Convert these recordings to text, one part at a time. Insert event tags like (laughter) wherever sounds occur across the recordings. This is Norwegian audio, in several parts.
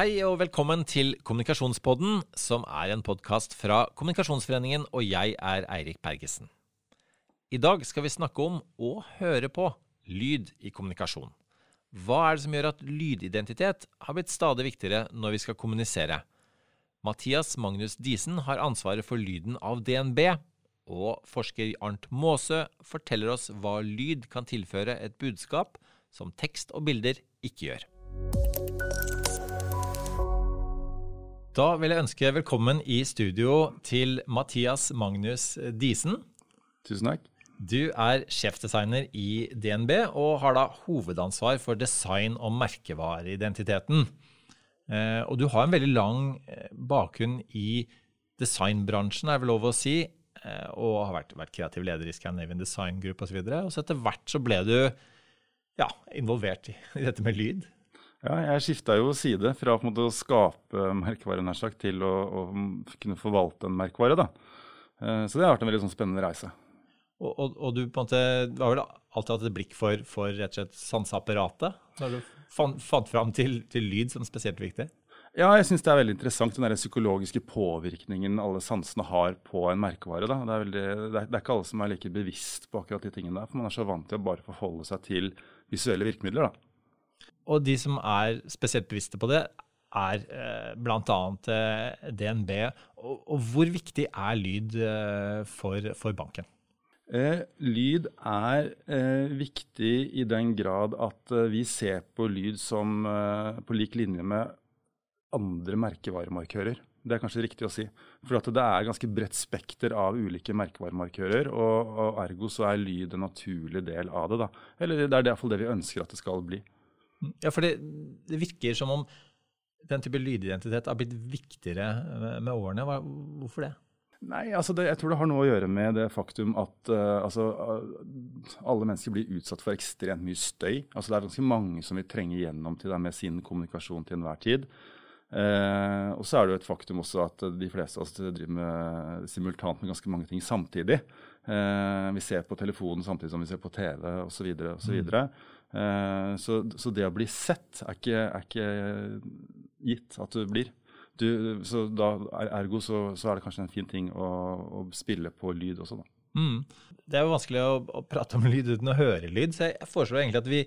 Hei og velkommen til Kommunikasjonspodden, som er en podkast fra Kommunikasjonsforeningen, og jeg er Eirik Bergesen. I dag skal vi snakke om å høre på lyd i kommunikasjon. Hva er det som gjør at lydidentitet har blitt stadig viktigere når vi skal kommunisere? Mathias Magnus Diesen har ansvaret for lyden av DNB, og forsker Arnt Maasø forteller oss hva lyd kan tilføre et budskap som tekst og bilder ikke gjør. Da vil jeg ønske velkommen i studio til Mathias Magnus Diesen. Tusen takk. Du er sjefdesigner i DNB og har da hovedansvar for design og merkevareidentiteten. Eh, og du har en veldig lang eh, bakgrunn i designbransjen, er vel lov å si, eh, og har vært, vært kreativ leder i Scandinavian Design Group osv. Og, så og så etter hvert så ble du ja, involvert i dette med lyd. Ja, jeg skifta jo side fra måte å skape merkevare nær sagt, til å, å, kunne forvalte en merkevare. da. Eh, så det har vært en veldig sånn spennende reise. Og, og, og, du på en måte, har vel alltid hatt et blikk for, for rett og slett sanseapparatet? Når du fant, fant fram til, til, lyd som spesielt viktig? Ja, jeg syns det er veldig interessant den der psykologiske påvirkningen alle sansene har på en merkevare. Da. Det, er veldig, det, er, det er ikke alle som er like bevisst på akkurat de tingene der. For man er så vant til å bare forholde seg til visuelle virkemidler. da. Og de som er spesielt bevisste på det, er eh, bl.a. Eh, DNB. Og, hvor viktig er lyd eh, for, for, banken? Eh, lyd er viktig i den grad at vi ser på lyd som på lik linje med andre merkevaremarkører. Det er kanskje riktig å si. For det er ganske bredt spekter av ulike merkevaremarkører, og, og, ergo så er lyd en naturlig del av det. da. Eller det er iallfall det vi ønsker at det skal bli. Ja, for det, det, virker som om den type lydidentitet har blitt viktigere med årene. Hva, hvorfor det? Nei, altså det, Jeg tror det har noe å gjøre med det faktum at uh, altså, uh, alle mennesker blir utsatt for ekstremt mye støy. Altså Det er ganske mange som vil trenge igjennom til det med sin kommunikasjon til enhver tid. Uh, og så er det jo et faktum også at de fleste av oss driver med, simultant med ganske mange ting samtidig. vi ser på telefonen samtidig som vi ser på TV osv. osv. Mm. Eh, så, så, det å bli sett er ikke, er ikke gitt at du blir. Du, så da, ergo så, så, er det kanskje en fin ting å, å spille på lyd også, da. Mm. Det er jo vanskelig å, å, prate om lyd uten å høre lyd, så jeg foreslår egentlig at vi,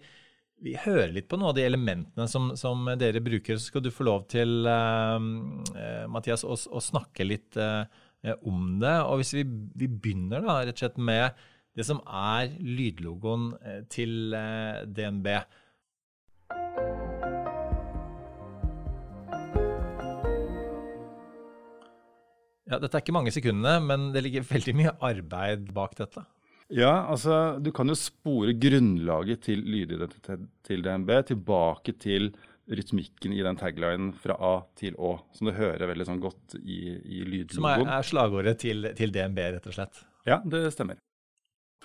vi hører litt på noen av de elementene som, som, dere bruker. Så skal du få lov til, uh, Mathias, å, å, snakke litt uh, om det. Og hvis vi, vi begynner da rett og slett med det som er lydlogoen eh, til eh, DNB. Ja, dette er ikke mange sekundene, men det ligger veldig mye arbeid bak dette. Ja, altså du kan jo spore grunnlaget til lydidentitet til DNB tilbake til rytmikken i den taglinen fra A til Å, som du hører veldig sånn godt i, i lydlogoen. Som er, er slagordet til, til DNB, rett og slett? Ja, det stemmer.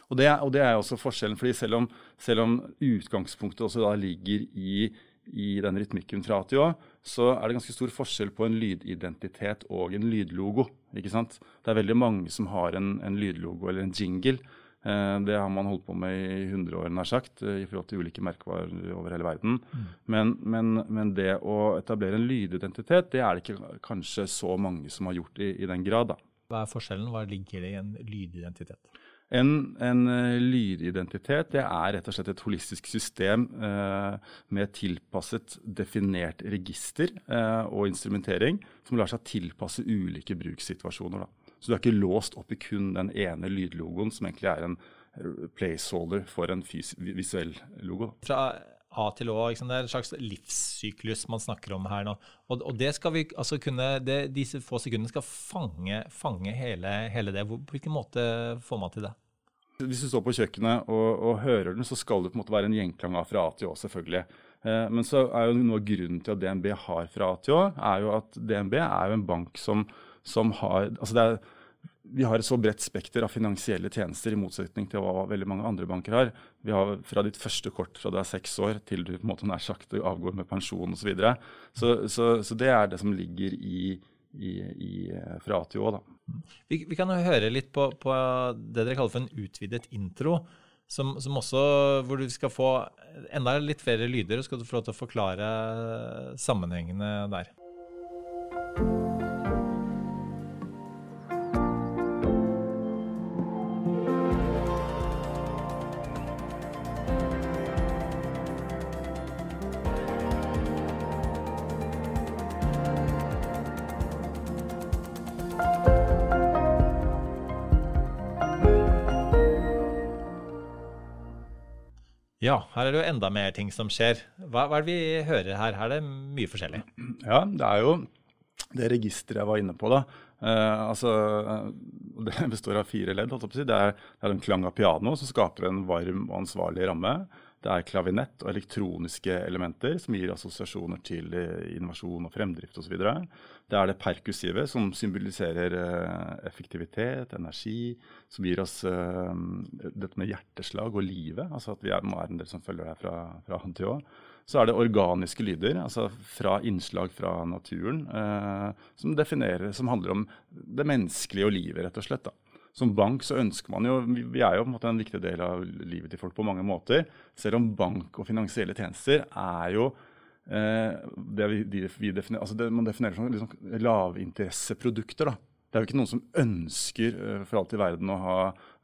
Og det, og det, er også forskjellen, fordi selv om, selv om utgangspunktet også da ligger i, i den rytmikken fra 80 år, så er det ganske stor forskjell på en lydidentitet og en lydlogo. ikke sant? Det er veldig mange som har en, en lydlogo eller en jingle. Eh, det har man holdt på med i 100 år, nær sagt, eh, i forhold til ulike merkevarer over hele verden. Mm. Men, men, men, det å etablere en lydidentitet, det er det ikke kanskje så mange som har gjort i, i den grad. da. Hva er forskjellen? Hva ligger det i en lydidentitet? En, en uh, lydidentitet det er rett og slett et holistisk system eh, med tilpasset definert register eh, og instrumentering som lar seg tilpasse ulike brukssituasjoner. Da. Så du er ikke låst opp i kun den ene lydlogoen, som egentlig er en placeholder for en visuell logo. Fra A til Å, det er en slags livssyklus man snakker om her nå. Og, og det skal vi altså kunne, det, Disse få sekundene skal fange, fange hele, hele, det. På hvilken måte får man til det? Hvis du står på kjøkkenet og, og hører den, så skal det på en måte være en gjenklang av fra A til Å, selvfølgelig. Eh, men så er jo noe av grunnen til at DNB har fra A til Å, er jo at DNB er jo en bank som, som har altså det er vi har et så bredt spekter av finansielle tjenester, i motsetning til hva veldig mange andre banker har. Vi har fra ditt første kort fra du er seks år til du på en måte nær sagt avgår med pensjon osv. Så, videre. så, så Så det er det som ligger i, i, i fra A til Å. Vi, vi, kan jo høre litt på, på, det dere kaller for en utvidet intro. som, som, også, hvor du skal få enda litt flere lyder, og skal du få lov til å forklare sammenhengene der. Ja, her er det jo enda mer ting som skjer. Hva, hva er det vi hører her? Her er det mye forskjellig. Ja, det er jo det registeret jeg var inne på. da. Eh, altså, Det (laughs) består av fire ledd. Det er, det er en klang av piano som skaper en varm og ansvarlig ramme. Det er klavinett og elektroniske elementer som gir assosiasjoner til eh, innovasjon og fremdrift osv. Det er det perkussive som symboliserer eh, effektivitet, energi, som gir oss uh, dette med hjerteslag og livet. Altså at vi er, er en del som følger deg fra, fra hånd til å. Så er det organiske lyder, altså fra innslag fra naturen, uh, som, som handler om det menneskelige og livet, rett og slett. da. Som bank så ønsker man jo Vi er jo på en måte en viktig del av livet til folk på mange måter. Selv om bank og finansielle tjenester er jo eh, det vi, de, vi definerer, altså det man definerer som liksom lavinteresseprodukter. da. Det er jo ikke noen som ønsker uh, for alt i verden å ha,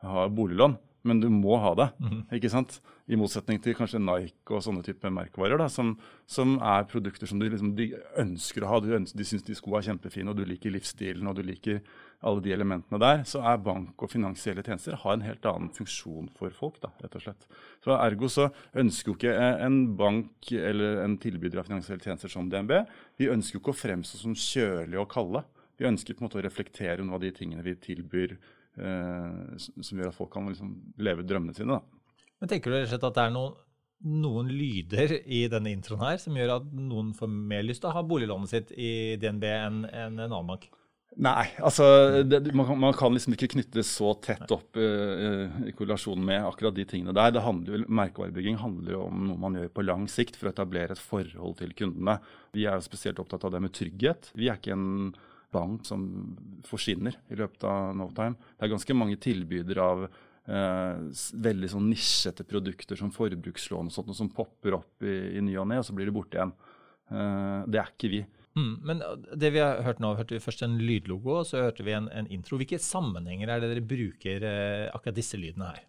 ha boliglån men du må ha det. Mm -hmm. ikke sant? I motsetning til kanskje Nike og sånne type merkevarer, da, som, som, er produkter som du liksom, de ønsker å ha. Du ønsker, de syns de skoene er kjempefine, og du liker livsstilen og du liker alle de elementene der. Så er bank og finansielle tjenester har en helt annen funksjon for folk. da, rett og slett. Så Ergo så ønsker jo ikke en bank eller en tilbyder av finansielle tjenester som DNB vi ønsker jo ikke å fremstå som kjølige og kalde. Vi ønsker på en måte å reflektere noen av de tingene vi tilbyr Eh, som gjør at folk kan liksom leve drømmene sine. Da. Men Tenker du rett og slett at det er noen, noen lyder i denne introen her som gjør at noen får mer lyst til å ha boliglånet sitt i DNB enn en, en annen bank? Nei, altså det, man, kan, man, kan, liksom ikke knytte det så tett opp uh, i korrelasjonen med akkurat de tingene der. Det handler, merkevarebygging handler jo om noe man gjør på lang sikt for å etablere et forhold til kundene. Vi er jo spesielt opptatt av det med trygghet. Vi er ikke en bank som forsvinner i løpet av no time. Det er ganske mange tilbydere av eh, veldig sånn nisjete produkter som forbrukslån og sånt, som popper opp i, i ny og ne, og så blir de borte igjen. Eh, det er ikke vi. Mm, men det vi har hørt nå, hørte vi først en lydlogo, og så hørte vi en, en intro. Hvilke sammenhenger er det dere bruker eh, akkurat disse lydene her?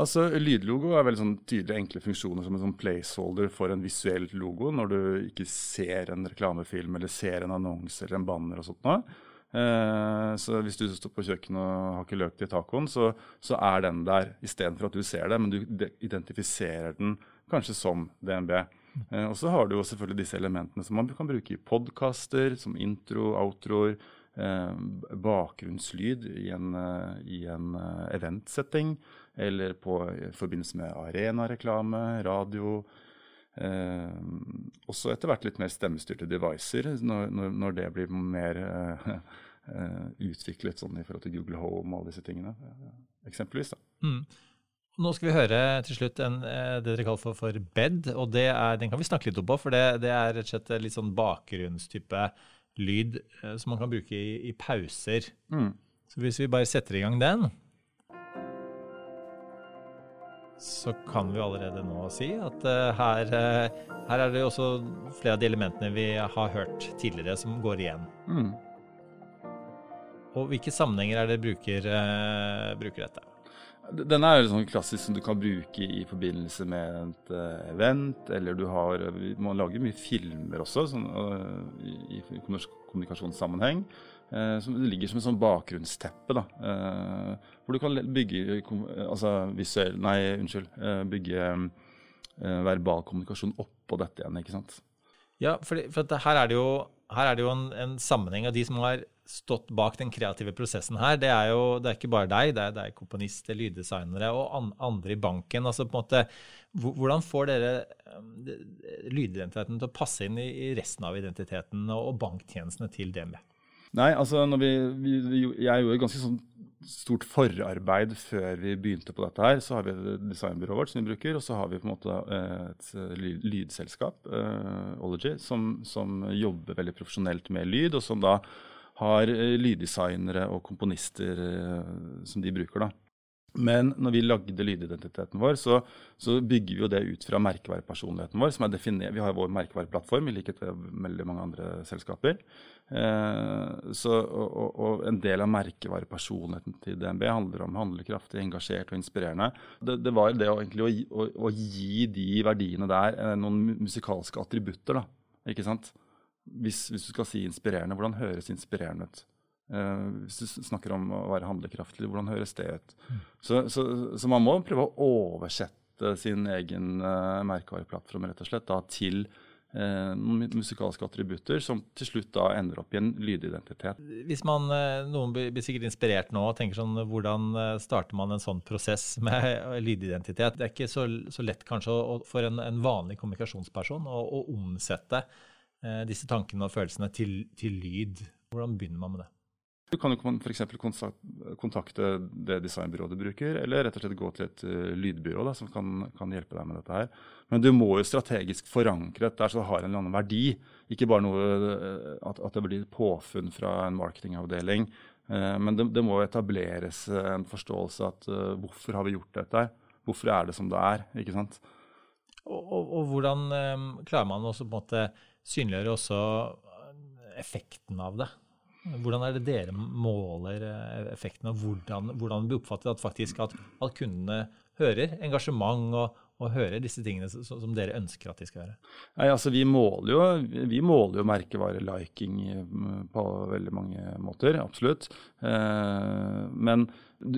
Altså, Lydlogo er veldig sånn tydelige, enkle funksjoner som en sånn placeholder for en visuell logo, når du ikke ser en reklamefilm eller ser en annonse eller en banner og sånt noe. Eh, så hvis du står på kjøkkenet og har ikke løk til tacoen, så, så er den der istedenfor at du ser det, men du identifiserer den kanskje som DNB. Eh, og så har du jo selvfølgelig disse elementene som man kan bruke i podkaster, som intro, outroer, eh, bakgrunnslyd i en, eh, i en uh, eventsetting eller på, i forbindelse med arenareklame, radio. Eh, også etter hvert litt mer stemmestyrte devices når, når, når det blir mer eh, eh, utviklet sånn i forhold til Google Home og alle disse tingene, eksempelvis. Mm. Nå skal vi høre til slutt en, eh, det dere kaller for, for bed. og er, Den kan vi snakke litt opp på, for det, det er rett og slett litt sånn bakgrunnstype lyd eh, som man kan bruke i, i pauser. Mm. Så hvis vi bare setter i gang den så kan vi allerede nå si at uh, her, uh, her, er det også flere av de elementene vi har hørt tidligere, som går igjen. Mm. Og hvilke sammenhenger er det bruker, uh, bruker dette? Den er jo sånn klassisk som du kan bruke i forbindelse med et event, eller du har Man lager mye filmer også sånn, i, i kommunikasjonssammenheng. Eh, som ligger som et sånn bakgrunnsteppe. da, eh, Hvor du kan bygge altså visuell, nei, unnskyld, eh, bygge verbal kommunikasjon oppå dette igjen. ikke sant? Ja, for, for her er det jo, er det jo en, en, sammenheng av de som har stått bak den kreative prosessen her. Det er jo det er ikke bare deg, det er, det er komponister, lyddesignere og an, andre i banken. altså på en måte, Hvordan får dere lydidentiteten til å passe inn i, resten av identiteten og, og banktjenestene til DNB? Nei, altså vi, vi, Jeg gjorde et ganske sånn stort forarbeid før vi begynte på dette. her. Så har vi designbyrået vårt som vi bruker, og så har vi på en måte eh, et lydselskap, uh, Ology, som, som, jobber veldig profesjonelt med lyd, og som da har lyddesignere og komponister som de bruker. da. Men når vi lagde lydidentiteten vår, så, så, bygger vi jo det ut fra merkevarepersonligheten vår. som er definert, Vi har vår merkevareplattform, i likhet med veldig mange andre selskaper. Eh, så, og, og, en del av merkevarepersonligheten til DNB handler om handlekraftig, engasjert og inspirerende. Det, det var det å, egentlig, å, å, å, gi de verdiene der eh, noen musikalske attributter. da, ikke sant? Hvis, hvis du skal si inspirerende, hvordan høres inspirerende ut? Uh, hvis du snakker om å være handlekraftig, hvordan høres det ut? Mm. Så, så, så, man må prøve å oversette sin egen uh, merkevareplattform rett og slett da, til uh, noen musikalske attributter som til slutt da ender opp i en lydidentitet. Hvis man, Noen blir sikkert inspirert nå og tenker sånn Hvordan starter man en sånn prosess (laughs) med lydidentitet? Det er ikke så, så lett kanskje for en, en vanlig kommunikasjonsperson å, å omsette disse tankene og følelsene til, til lyd. Hvordan begynner man med det? Du kan jo f.eks. kontakte det designbyrået du bruker, eller rett og slett gå til et uh, lydbyrå da, som kan, kan, hjelpe deg med dette her. Men du må jo strategisk forankre dette så det har en eller annen verdi. Ikke bare noe, uh, at, at, det blir påfunn fra en marketingavdeling. Uh, men det, det, må etableres en forståelse at hvorfor har vi gjort dette? Hvorfor er det som det er? ikke sant? Og, og, og hvordan klarer man måte synliggjøre også effekten av det? Hvordan er det dere måler eh, effekten, og hvordan, hvordan blir oppfattet at faktisk at, at kundene hører engasjement og, og hører disse tingene som, dere ønsker at de skal høre? Nei, altså Vi måler jo, vi måler jo merkevare-liking mm, på veldig mange måter, absolutt. Eh, men,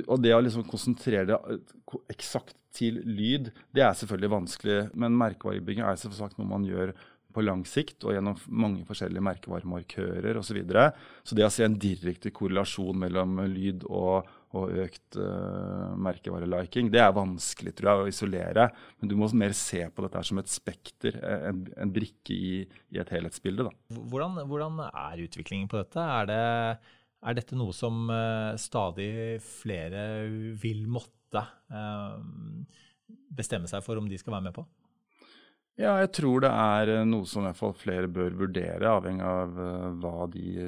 og det å liksom konsentrere det eh, eksakt til lyd, det er selvfølgelig vanskelig. Men merkevarebygging er sagt noe man gjør på lang sikt og gjennom mange forskjellige merkevaremarkører osv. Så, videre. så det å se en direkte korrelasjon mellom lyd og, og økt uh, merkevareliking, det er vanskelig tror jeg, å isolere. Men du må mer se på dette som et spekter, en, en brikke i, i, et helhetsbilde. Hvordan, hvordan, er utviklingen på dette? Er, det, er dette noe som uh, stadig flere vil måtte uh, bestemme seg for om de skal være med på? Ja, jeg tror det er eh, noe som i hvert fall flere bør vurdere, avhengig av uh, hva de,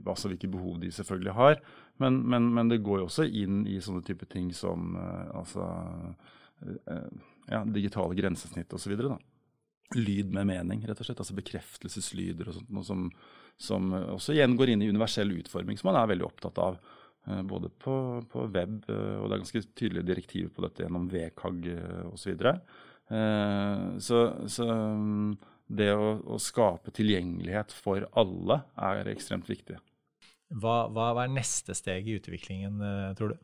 altså hvilke behov de selvfølgelig har. Men, men, men, det går jo også inn i sånne type ting som uh, altså, ja, digitale grensesnitt osv. Lyd med mening, rett og slett. Altså bekreftelseslyder og sånt. Noe som, som også igjen går inn i universell utforming, som man er veldig opptatt av. Både på, på web, og det er ganske tydelige direktiver på dette gjennom VKG osv. Eh, så, så så det å, å, skape tilgjengelighet for alle er ekstremt viktig. Hva, hva er neste steg i utviklingen, eh, tror du?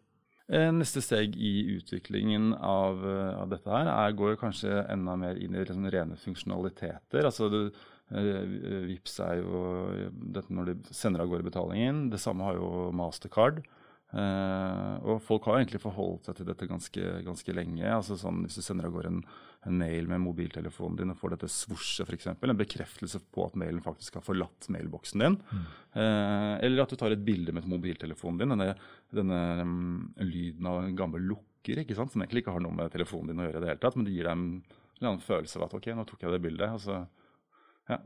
Eh, neste steg i utviklingen av, av dette her er, går kanskje enda mer inn i liksom rene funksjonaliteter. altså det, Vips er jo dette når de sender av gårde betalingen. Det samme har jo Mastercard. Uh, og folk har egentlig forholdt seg til dette ganske, ganske lenge. altså sånn, Hvis du sender av gårde en, en, mail med mobiltelefonen din og får dette svosjet, f.eks., en bekreftelse på at mailen faktisk har forlatt mailboksen din, mm. uh, eller at du tar et bilde med mobiltelefonen din, denne, denne um, lyden av en gammel lukker, ikke sant, som egentlig ikke har noe med telefonen din å gjøre i det hele tatt, men det gir deg en, en annen følelse av at ok, nå tok jeg det bildet. altså, ja,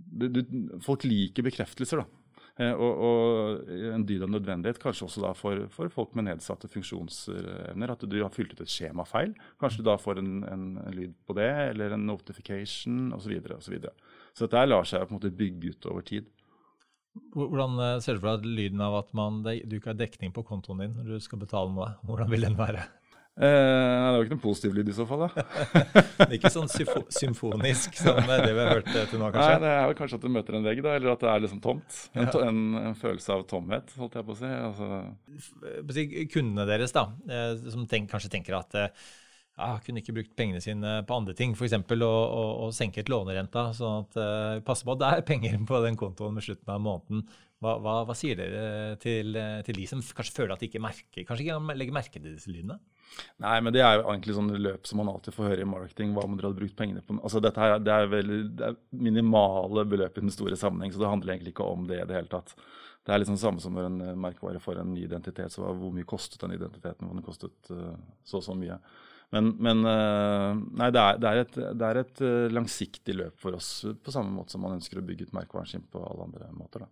du, du, Folk liker bekreftelser, da. Eh, og, og, en dyd av nødvendighet, kanskje også da for, for, folk med nedsatte funksjonsevner. At du har fylt ut et skjema feil. Kanskje du da får en, en, en lyd på det, eller en notification osv. Så, videre, og så, videre. så dette lar seg på en måte bygge ut over tid. Hvordan eh, ser du for deg lyden av at man, du ikke har dekning på kontoen din når du skal betale noe? Hvordan vil den være? Eh, det var ikke noen positiv lyd i så fall, da. (laughs) det er ikke sånn symfonisk som det vi har hørt til nå, kanskje? Nei, det er jo kanskje at du møter en vegg, da, eller at det er liksom tomt. En, ja. en, en følelse av tomhet, holdt jeg på å si. Altså. Kundene deres, da, eh, som tenk, kanskje tenker at eh, ja, kunne ikke brukt pengene sine på andre ting, f.eks. Å, å, å senke lånerenta, sånn at uh, passe på at det er penger på den kontoen med slutten av måneden. Hva, hva, hva sier dere til, til, de som kanskje føler at de ikke merker, kanskje ikke legger merke til disse lydene? Nei, men det er jo egentlig sånn løp som man alltid får høre i marketing. Hva må dere ha brukt pengene på? Altså dette her, Det er veldig, det er minimale beløp i den store sammenheng, så det handler egentlig ikke om det i det hele tatt. Det er liksom det samme som når en merkevare får en ny identitet. så Hvor mye kostet den identiteten? Hvor den kostet uh, så og så mye. Men, men uh, nei, det er, det, er et, det er, et, langsiktig løp for oss, på samme måte som man ønsker å bygge ut merkevaren sin på alle andre måter. da.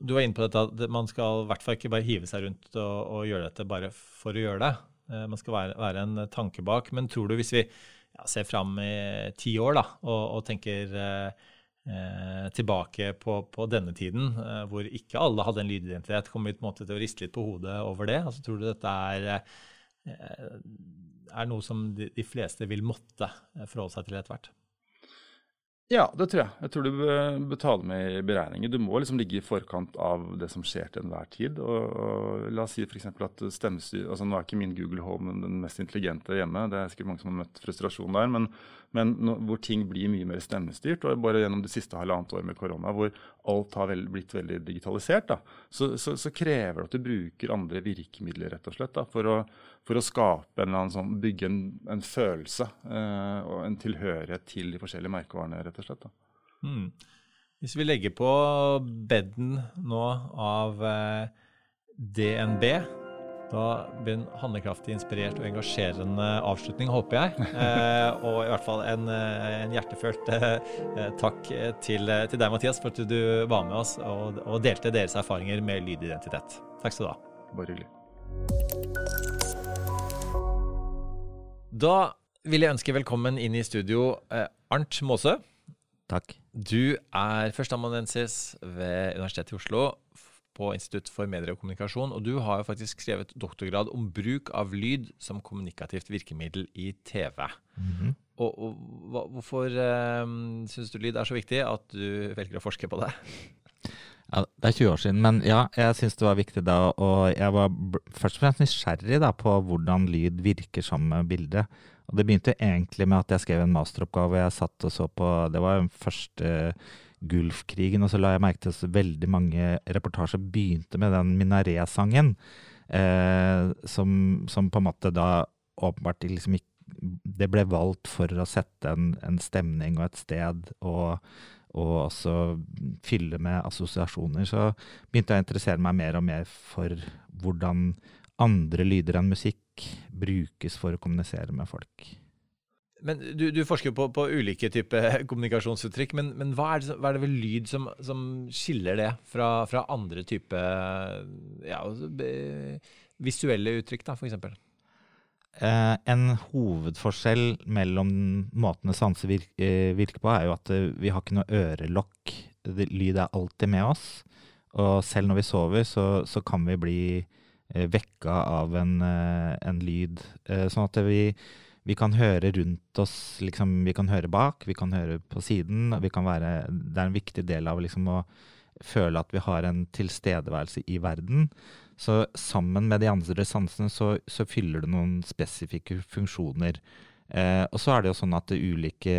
Du var inne på dette at man skal i hvert fall ikke bare hive seg rundt og, og gjøre dette bare for å gjøre det. Eh, man skal være, være, en tanke bak. Men tror du hvis vi ja, ser fram i ti år da, og, og tenker eh, eh, tilbake på, på, denne tiden, eh, hvor ikke alle hadde en lydidentitet, kommer vi på en måte til å riste litt på hodet over det? Altså, tror du dette er, eh, er noe som de, de fleste vil måtte forholde seg til etter hvert? Ja, det tror jeg. Jeg tror du betaler ta med i beregninger. Du må liksom ligge i forkant av det som skjer til enhver tid. Og, og La oss si f.eks. at stemmestyr altså Nå er ikke min Google Home den mest intelligente hjemme, det er sikkert mange som har møtt frustrasjon der. men men no, hvor ting blir mye mer stemmestyrt. og Bare gjennom det siste halvannet året med korona, hvor alt har vel, blitt veldig digitalisert, da, så, så, så, krever det at du bruker andre virkemidler rett og slett, da, for, å, for å skape en eller annen sånn, bygge en, en følelse eh, og en tilhørighet til de forskjellige merkevarene, rett og slett. Mm. Hvis vi legger på beden nå av eh, DNB da blir en handlekraftig, inspirert og engasjerende avslutning, håper jeg. (laughs) Eh, og i hvert fall en, eh, en hjertefølt eh, takk til, til, deg, Mathias, for at du var med oss og, og delte deres erfaringer med lydidentitet. Takk skal du ha. Bare hyggelig. Da vil jeg ønske velkommen inn i studio eh, Arnt Måsø. Takk. Du er førsteamanuensis ved Universitetet i Oslo på Institutt for medier og kommunikasjon. Og du har jo faktisk skrevet doktorgrad om bruk av lyd som kommunikativt virkemiddel i TV. Mm -hmm. Og, og hva, Hvorfor eh, syns du lyd er så viktig at du velger å forske på det? (laughs) Ja, Det er 20 år siden, men ja, jeg syns det var viktig da. Og jeg var først og fremst nysgjerrig da på hvordan lyd virker sammen med bildet. Og det begynte egentlig med at jeg skrev en masteroppgave jeg satt og så på Det var den første Gulfkrigen. Og så la jeg merke til at veldig mange reportasjer begynte med den minaret-sangen. Eh, som, som, på en måte da åpenbart liksom ikke Det ble valgt for å sette en, en stemning og et sted, og, og også fylle med assosiasjoner. Så begynte jeg å interessere meg mer og mer for hvordan andre lyder enn musikk brukes for å kommunisere med folk. Men du, du forsker jo på, på, ulike typer (laughs) kommunikasjonsuttrykk, men, men hva, er det, hva, er det, ved lyd som, som skiller det fra, fra andre typer ja, altså, visuelle uttrykk, da, f.eks.? Eh, en hovedforskjell mellom måtene sanser virker, eh, på, er jo at eh, vi har ikke noe ørelokk. Lyd er alltid med oss. Og selv når vi sover, så, så kan vi bli vekka av en, en lyd. Sånn at vi vi kan høre rundt oss, liksom, vi kan høre bak, vi kan høre på siden. Være, det er en viktig del av liksom, å føle at vi har en tilstedeværelse i verden. Så sammen med de andre sansene så, så fyller det noen spesifikke funksjoner. Eh, og så er det jo sånn at ulike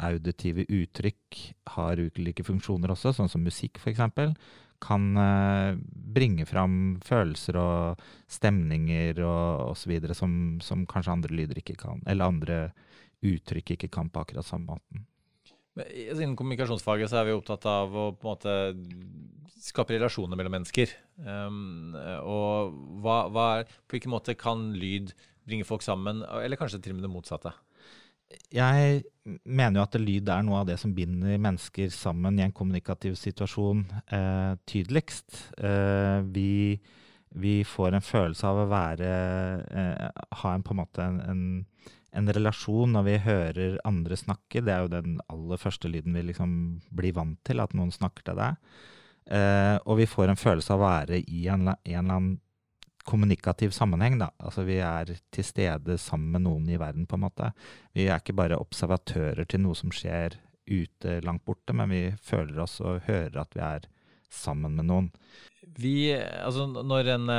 auditive uttrykk har ulike funksjoner også, sånn som musikk f.eks kan eh, bringe fram følelser og stemninger og osv. Som, som kanskje andre lyder ikke kan, eller andre uttrykk ikke kan på akkurat samme måten. Men Innen kommunikasjonsfaget så er vi opptatt av å på en måte skape relasjoner mellom mennesker. Um, og hva, hva, på hvilken måte kan lyd bringe folk sammen, eller kanskje til og med det motsatte? jeg mener jo at lyd er noe av det som binder mennesker sammen i en kommunikativ situasjon eh, tydeligst. Eh, vi, vi, får en følelse av å være eh, Ha en, på en måte en, en, en, relasjon når vi hører andre snakke. Det er jo den aller første lyden vi liksom blir vant til, at noen snakker til deg. Eh, og vi får en følelse av å være i en, en eller annen kommunikativ sammenheng. Da. Altså, vi er til stede sammen med noen i verden, på en måte. Vi er ikke bare observatører til noe som skjer ute langt borte, men vi føler oss og hører at vi er sammen med noen. Vi, altså når en,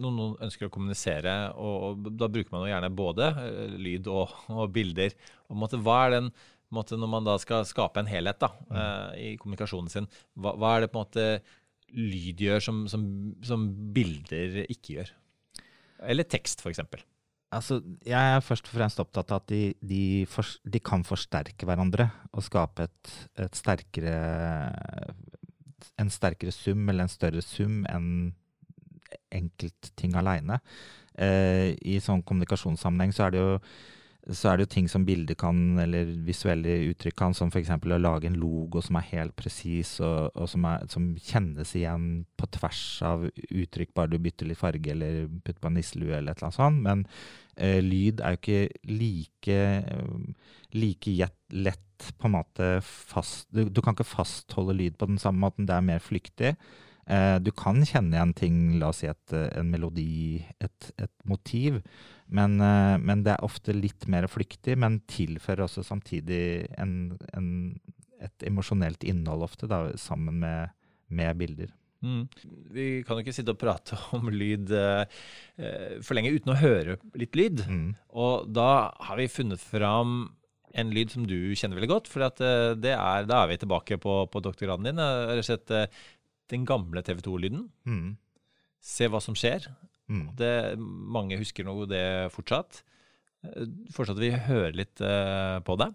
noen ønsker å kommunisere, og, og, da bruker man jo gjerne både uh, lyd og, og bilder. Og, måtte, hva er den, måtte, Når man da skal skape en helhet da, mm. i kommunikasjonen sin, hva, hva, er det på en måte lyd gjør som, som, som bilder ikke gjør? Eller tekst, f.eks. Altså, jeg er først og fremst opptatt av at de, de, for, de kan forsterke hverandre og skape et, et sterkere, en sterkere sum eller en større sum enn enkeltting aleine. Eh, I sånn kommunikasjonssammenheng så er det jo så er det jo ting som bilder kan, eller visuelle uttrykk kan, som f.eks. å lage en logo som er helt presis, og, og som, er, som, kjennes igjen på tvers av uttrykk, bare du bytter litt farge eller putter på en nisselue eller et eller annet sånt. Men eh, lyd er jo ikke like, like lett på en måte fast du, du, kan ikke fastholde lyd på den samme måten, det er mer flyktig. Eh, du kan kjenne igjen ting, la oss si et, en melodi, et, et motiv, men, eh, men, det er ofte litt mer flyktig, men tilfører også samtidig en, en, et emosjonelt innhold ofte, da, sammen med, med bilder. Mm. Vi kan jo ikke sitte og prate (laughs) om lyd eh, for lenge uten å høre litt lyd. Mm. Og da har vi funnet fram en lyd som du kjenner veldig godt. For er, da er vi tilbake på, på doktorgraden din. Rett og slett den gamle TV 2-lyden. Mm. Se hva som skjer. Mm. Det, mange husker nå det fortsatt. Eh, fortsatt vi hører litt på det.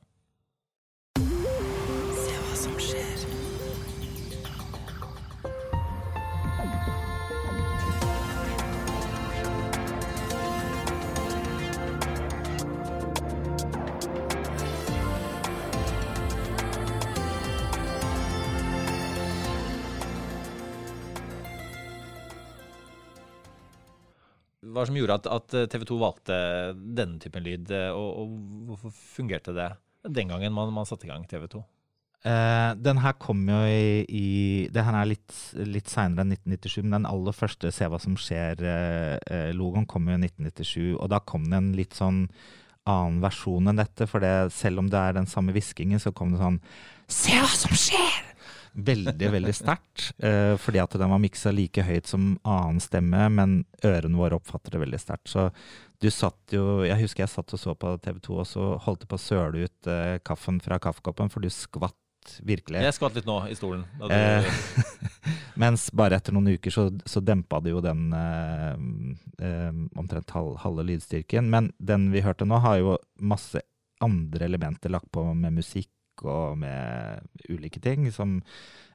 Hva som gjorde at, at TV 2 valgte denne typen lyd, eh, og, og, hvorfor fungerte det den gangen man, man satte i gang TV 2? Uh, den her kom jo i, i Det her er litt, litt seinere enn 1997, men den aller første Se hva som skjer-logoen uh, kom jo i 1997. Og da kom det en litt sånn annen versjon enn dette. For selv om det er den samme hviskingen, så kom det sånn Se hva som skjer! Veldig, veldig sterkt. Uh, fordi at den var miksa like høyt som annen stemme, men ørene våre oppfatter det veldig sterkt. Så du satt jo Jeg husker jeg satt og så på TV 2, og så holdt du på å søle ut uh, kaffen fra kaffekoppen, for du skvatt virkelig. Jeg skvatt litt nå i stolen. Du... Eh, (laughs) mens bare etter noen uker så, så dempa det jo den eh, eh, omtrent halve lydstyrken. Men den vi hørte nå, har jo masse andre elementer lagt på med musikk og med ulike ting som,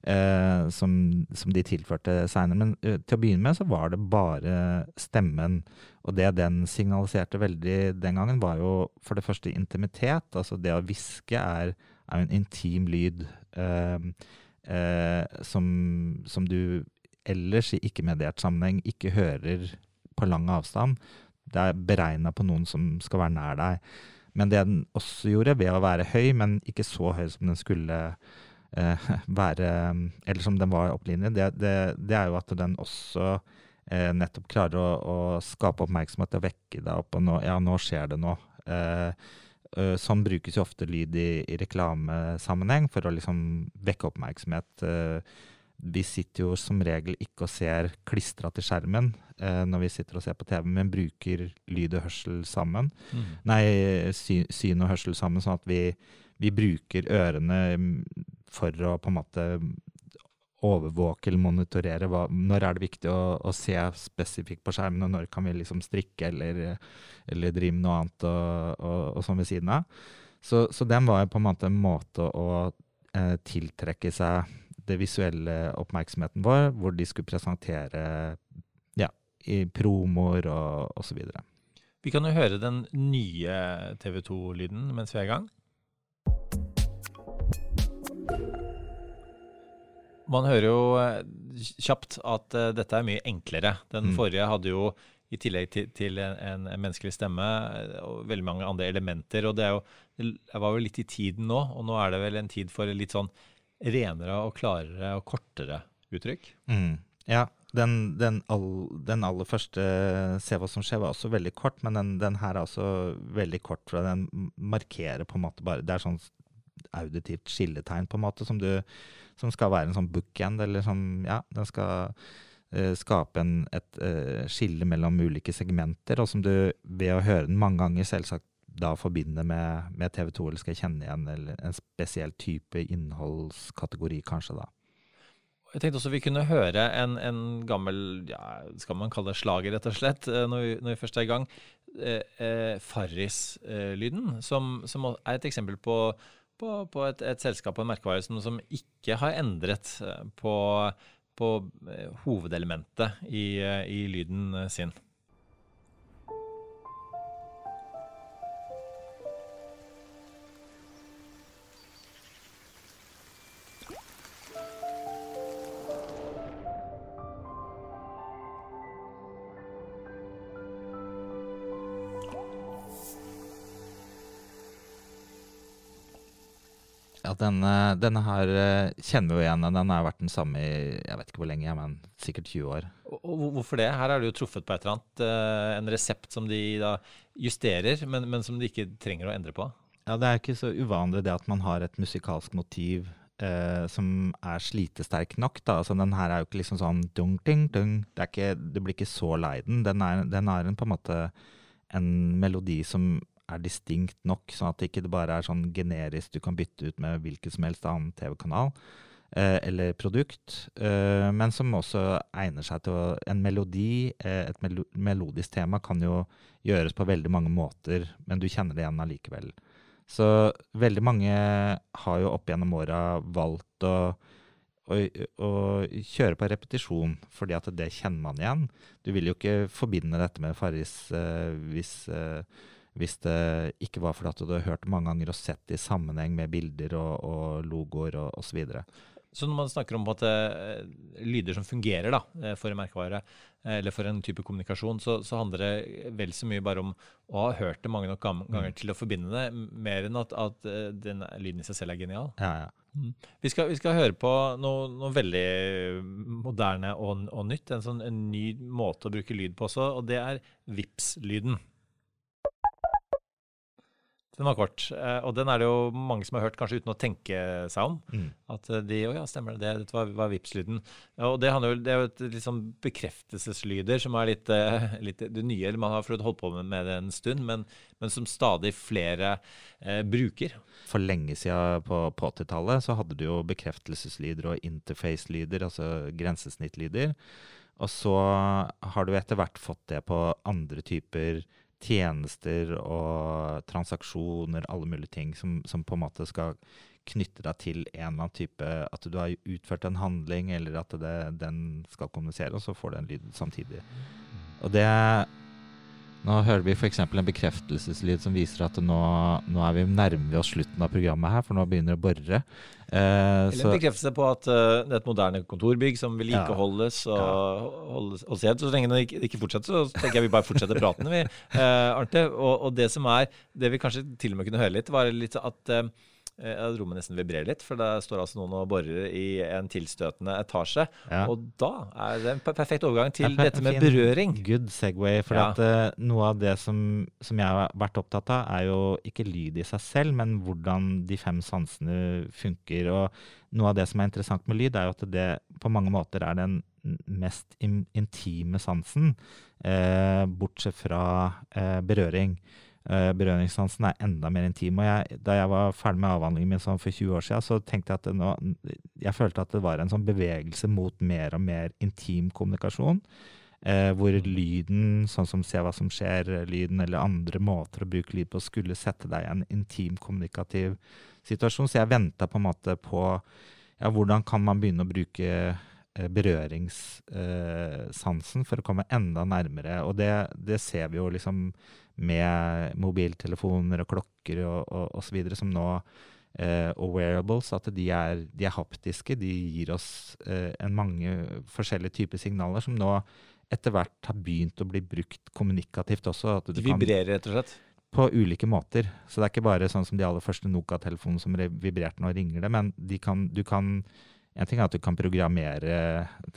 eh, som, som de tilførte seinere. Men uh, til å begynne med så var det bare stemmen. Og det den signaliserte veldig den gangen, var jo for det første intimitet. Altså det å hviske er, er en intim lyd eh, eh, som, som du ellers i ikke-mediert sammenheng ikke hører på lang avstand. Det er beregna på noen som skal være nær deg. Men det den også gjorde, ved å være høy, men ikke så høy som den skulle eh, (laughs) være Eller som den var opprinnelig, det, det, det, er jo at den også eh, nettopp klarer å, å, skape oppmerksomhet og vekke deg opp. Og nå, ja, nå skjer det noe. Eh, sånn brukes jo ofte lyd i, i reklamesammenheng for å liksom vekke oppmerksomhet. Eh, vi sitter jo som regel ikke og ser klistra til skjermen eh, når vi sitter og ser på TV, men bruker lyd og hørsel sammen. Mm. Nei, sy, syn og hørsel sammen, sånn at vi, vi, bruker ørene mm, for å på en måte overvåke eller monitorere hva, når er det viktig å, å, se spesifikt på skjermen, og når kan vi liksom strikke eller, eller drive med noe annet og, og, og sånn ved siden av. Så, så den var jo på en måte en måte å eh, tiltrekke seg det visuelle oppmerksomheten vår, hvor de skulle presentere ja, i promoer og osv. Vi kan jo høre den nye TV 2-lyden mens vi er i gang. Man hører jo eh, kjapt at uh, dette er mye enklere. Den mm. forrige hadde jo i tillegg til, til en, en, menneskelig stemme eh, og veldig mange andre elementer. og det, jo, det var jo litt i tiden nå, og nå er det vel en tid for litt sånn renere og klarere og kortere uttrykk. Mm. Ja, den, den, all, den, aller første Se hva som skjer var også veldig kort, men den, den, her er også veldig kort. for Den markerer på en måte bare Det er sånn auditivt skilletegn på en måte som, du, som skal være en sånn bookend, eller sånn Ja, den skal uh, skape en, et uh, skille mellom ulike segmenter, og som du ved å høre den mange ganger selvsagt da forbinder med, med TV 2, eller skal kjenne igjen en spesiell type innholdskategori, kanskje da. Jeg tenkte også vi kunne høre en, en gammel, ja, skal man kalle det slager, rett og slett, eh, når vi, når vi først er i gang. Eh, eh, Farris-lyden, som, som, er et eksempel på, på, på et, et, selskap og en merkevare som, som ikke har endret eh, på, på hovedelementet i, i lyden sin. Ja, denne, denne her eh, kjenner vi igjen. Den har vært den samme i jeg vet ikke hvor lenge, men sikkert 20 år. Og, hvorfor det? Her er det jo truffet på et eller annet, eh, en resept som de da justerer, men, men som de ikke trenger å endre på. Ja, det er ikke så uvanlig det at man har et musikalsk motiv eh, som er slitesterk nok. da. Altså, den her er jo ikke liksom sånn dung, ding, dung. Det, er ikke, det blir ikke så lei den. Den er, den er en, på en måte en melodi som er distinkt nok, sånn at det ikke bare er sånn generisk du kan bytte ut med hvilken som helst annen TV-kanal eh, eller produkt, eh, men som også egner seg til å En melodi, eh, et mel melodisk tema, kan jo gjøres på veldig mange måter, men du kjenner det igjen allikevel. Så veldig mange har jo opp gjennom åra valgt å, å, kjøre på repetisjon, fordi at det kjenner man igjen. Du vil jo ikke forbinde dette med Farris eh, hvis, eh, hvis, det ikke var fordi at du har hørt mange ganger og sett det i sammenheng med bilder og, og logoer og osv. Så når man snakker om at, eh, lyder som fungerer da, eh, for en merkevare, eh, eller for en type kommunikasjon, så, så, handler det vel så mye bare om å ha hørt det mange nok ganger mm. til å forbinde det, mer enn at, at den lyden i seg selv er genial. Ja, ja. Mm. Vi, skal, vi, skal, høre på noe, noe veldig moderne og, og nytt. En, sånn, en ny måte å bruke lyd på også, og det er Vips-lyden. Den var kort. Eh, og den er det jo mange som har hørt kanskje uten å tenke seg om. Mm. At eh, de Å ja, stemmer det. Dette var, var Vipps-lyden. Og det, handler, det, er jo et litt sånn bekreftelseslyder som er litt, eh, litt det nye. Man har holdt på med, det en stund, men, men som stadig flere eh, bruker. For lenge siden på, på 80-tallet så hadde du jo bekreftelseslyder og interface-lyder, altså grensesnittlyder. Og så har du etter hvert fått det på andre typer tjenester og transaksjoner, alle mulige ting som, som, på en måte skal knytte deg til en eller annen type At du har utført en handling, eller at det, den skal kommunisere, og så får du en lyd samtidig. Og det nå hører vi f.eks. en bekreftelseslyd som viser at nå, nå er vi nærmer oss slutten av programmet her, for nå begynner det å bore. Eh, Eller en bekreftelse på at uh, det er et moderne kontorbygg som vedlikeholdes ja. og ja. holdes, holdes Så lenge det ikke, ikke, fortsetter, så tenker jeg vi bare fortsetter praten, vi. (laughs) Eh, Arnte. Og, og, det som er, det vi kanskje til og med kunne høre litt, var litt at uh, at rommet nesten vibrerer litt, for det står altså noen og borer i en tilstøtende etasje. Ja. Og da er det en perfekt overgang til dette med berøring. Good Segway. For ja. at, uh, noe av det som, som, jeg har vært opptatt av, er jo ikke lyd i seg selv, men hvordan de fem sansene funker. Og noe av det som er interessant med lyd, er jo at det på mange måter er den mest in intime sansen, uh, bortsett fra uh, berøring. Uh, berøringssansen er enda mer intim. og jeg, Da jeg var ferdig med avhandlingen min sånn for 20 år siden, så tenkte jeg at nå, jeg følte at det var en sånn bevegelse mot mer og mer intim kommunikasjon. Uh, hvor lyden, sånn som Se hva som skjer-lyden, eller andre måter å bruke lyd på, skulle sette deg i en intim kommunikativ situasjon. Så jeg venta på en måte på ja, hvordan kan man begynne å bruke berøringssansen berøringssansen for å komme enda nærmere. Og det, det ser vi jo liksom med mobiltelefoner og klokker og, videre, som nå eh, og wearables, at de er, de er, haptiske. De gir oss eh, en mange forskjellige typer signaler som nå etter hvert har begynt å bli brukt kommunikativt også. de vibrerer, rett og slett? På ulike måter. Så det er ikke bare sånn som de aller første Noka-telefonene som vibrerte nå ringer det, men de kan, du kan en ting er at du kan programmere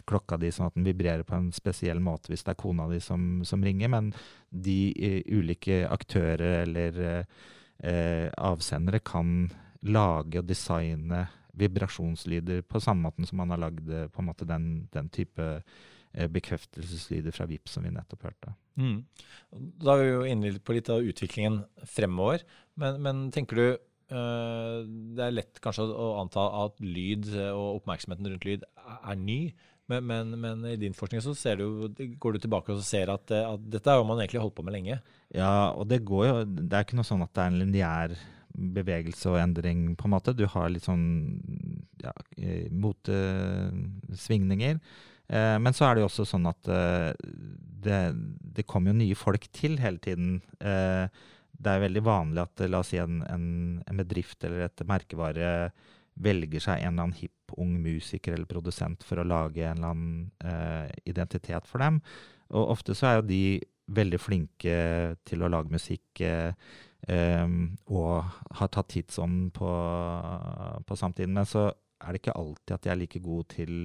klokka di sånn at den vibrerer på en spesiell måte hvis det er kona di som, som ringer, men de uh, ulike aktører eller eh, avsendere kan lage og designe vibrasjonslyder på samme måte som man har lagd måte den, den type uh, bekreftelseslyder fra VIP som vi nettopp hørte. Mm. Da er vi jo inne på litt av utviklingen fremover, men, men tenker du Eh, det er lett kanskje å anta at lyd og oppmerksomheten rundt lyd er ny. Men, men, men i din forskning så du, går du tilbake og ser at, at dette jo man egentlig holdt på med lenge. Ja, og det går jo Det er ikke noe sånn at det er en lineær bevegelse og endring, på en måte. Du har litt sånn ja, motesvingninger. Eh, men så er det jo også sånn at eh, det, det kommer jo nye folk til hele tiden. Eh, det er veldig vanlig at la oss si en, en, en, bedrift eller et merkevare velger seg en eller annen hipp ung musiker eller produsent for å lage en eller annen eh, identitet for dem. Og ofte så er jo de veldig flinke til å lage musikk eh, eh, og har tatt tidsånden på, på samtiden. Men så er det ikke alltid at de er like god til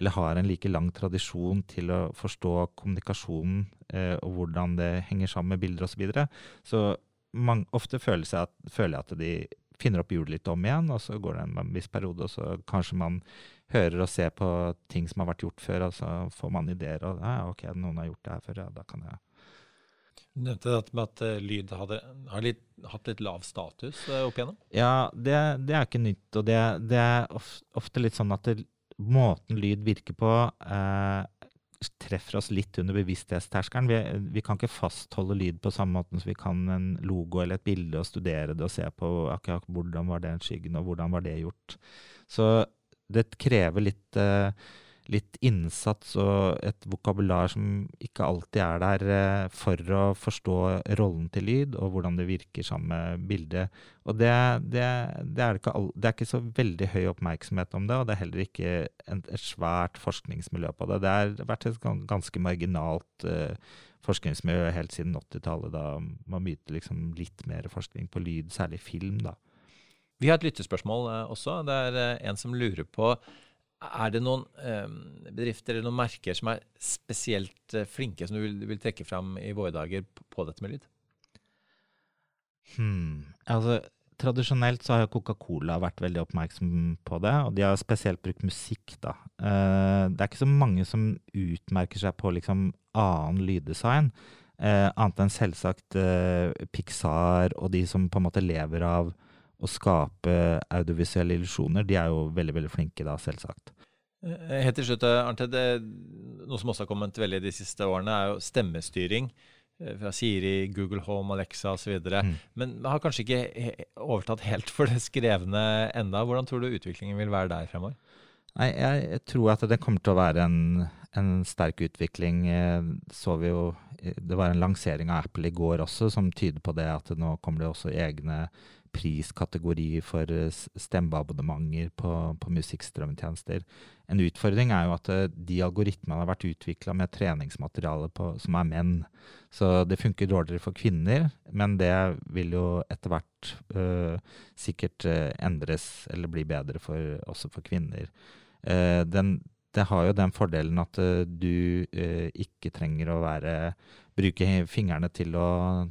eller har en like lang tradisjon til å forstå kommunikasjonen eh, og hvordan det henger sammen med bilder osv. Så, videre. så man, ofte føler jeg, at, føler jeg at de finner opp hjulet litt om igjen, og så går det en viss periode, og så kanskje man hører og ser på ting som har vært gjort før, og så får man ideer. og ja, ok, noen har gjort det her før, ja, da kan jeg du nevnte at, at uh, lyd hadde, har litt, hatt litt lav status uh, opp igjennom? Ja, det, det, er ikke nytt. Og det, det er ofte litt sånn at det, måten lyd virker på, uh, treffer oss litt under bevissthetsterskelen. Vi, vi, kan ikke fastholde lyd på samme måte som vi kan en logo eller et bilde og studere det og se på akkurat hvordan var den skyggen og hvordan var det gjort. Så det krever litt litt innsats og et vokabular som ikke alltid er der eh, for å forstå rollen til lyd og hvordan det virker sammen med bildet. Og det, det, det, er ikke, det, er ikke, så veldig høy oppmerksomhet om det, og det er heller ikke et svært forskningsmiljø på det. Det har vært et ganske marginalt uh, forskningsmiljø helt siden 80-tallet, da man begynte liksom litt mer forskning på lyd, særlig film. da. Vi har et lyttespørsmål uh, også. Det er en som lurer på er det noen eh, bedrifter eller noen merker som er spesielt eh, flinke, som du vil, vil, trekke fram i våre dager på, dette med lyd? Hmm. Altså, tradisjonelt så har Coca-Cola vært veldig oppmerksom på det, og de har spesielt brukt musikk. da. Eh, det er ikke så mange som utmerker seg på liksom annen lyddesign, eh, annet enn selvsagt Pixar og de som på en måte lever av å skape audiovisuelle illusjoner, de er jo veldig veldig flinke da, selvsagt. Eh, helt til slutt, Arnte. Det, noe som også har kommet veldig de siste årene, er jo stemmestyring. Eh, fra Siri, Google Home, Alexa osv. Mm. Men har kanskje ikke overtatt helt for det skrevne enda. Hvordan tror du utviklingen vil være der fremover? Nei, jeg tror at det kommer til å være en, en sterk utvikling. Eh, så vi jo Det var en lansering av Apple i går også som tyder på det at nå kommer det også egne priskategori for eh, stemmeabonnementer på, på musikkstrømmetjenester. En utfordring er jo at eh, de algoritmene har vært utvikla med treningsmateriale på, som er menn. Så det funker dårligere for kvinner, men det vil jo etter hvert øh, sikkert endres eller bli bedre for, også for kvinner. Uh, den, det har jo den fordelen at uh, du uh, ikke trenger å være bruke fingrene til å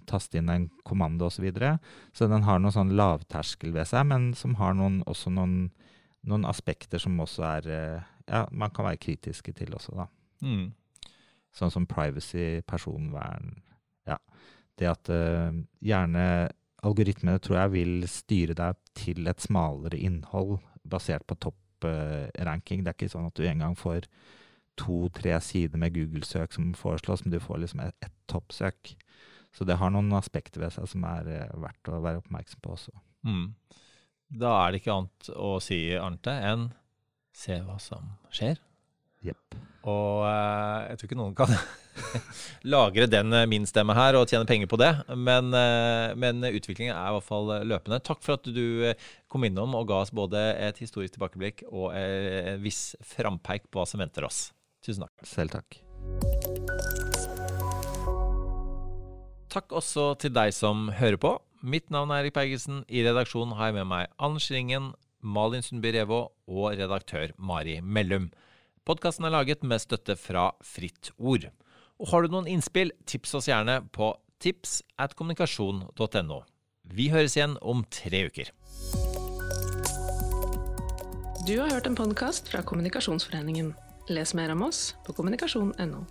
taste inn en kommando osv. Så, videre. så den har noen sånn lavterskel ved seg, men som har noen, også noen, noen, aspekter som også er eh, Ja, man kan være kritiske til også, da. Mm. Sånn som privacy, personvern Ja. Det at uh, gjerne algoritmene tror jeg vil styre deg til et smalere innhold basert på topp-ranking. Uh, det er ikke sånn at du engang får to-tre sider med Google-søk som foreslås, men du får liksom ett et toppsøk. Så det har noen aspekter ved seg som er uh, verdt å være oppmerksom på også. Mm. Da er det ikke annet å si, Arnte, enn se hva som skjer. Yep. Og uh, jeg tror ikke noen kan (laughs) lagre den uh, min stemme her og tjene penger på det, men, men utviklingen er i hvert fall løpende. Takk for at du kom innom og ga oss både et historisk tilbakeblikk og en viss frampeik på hva som venter oss. Tusen takk. Selv takk. Takk også til deg som hører på. Mitt navn er Erik Bergelsen. I redaksjonen har jeg med meg Anders Ringen, Malin Sundby Revo og redaktør Mari Mellum. Podkasten er laget med støtte fra Fritt Ord. Og har du noen innspill, tips oss gjerne på tips at kommunikasjon.no. Vi høres igjen om tre uker. Du har hørt en podkast fra Kommunikasjonsforeningen. Les mer om oss på kommunikasjon.no.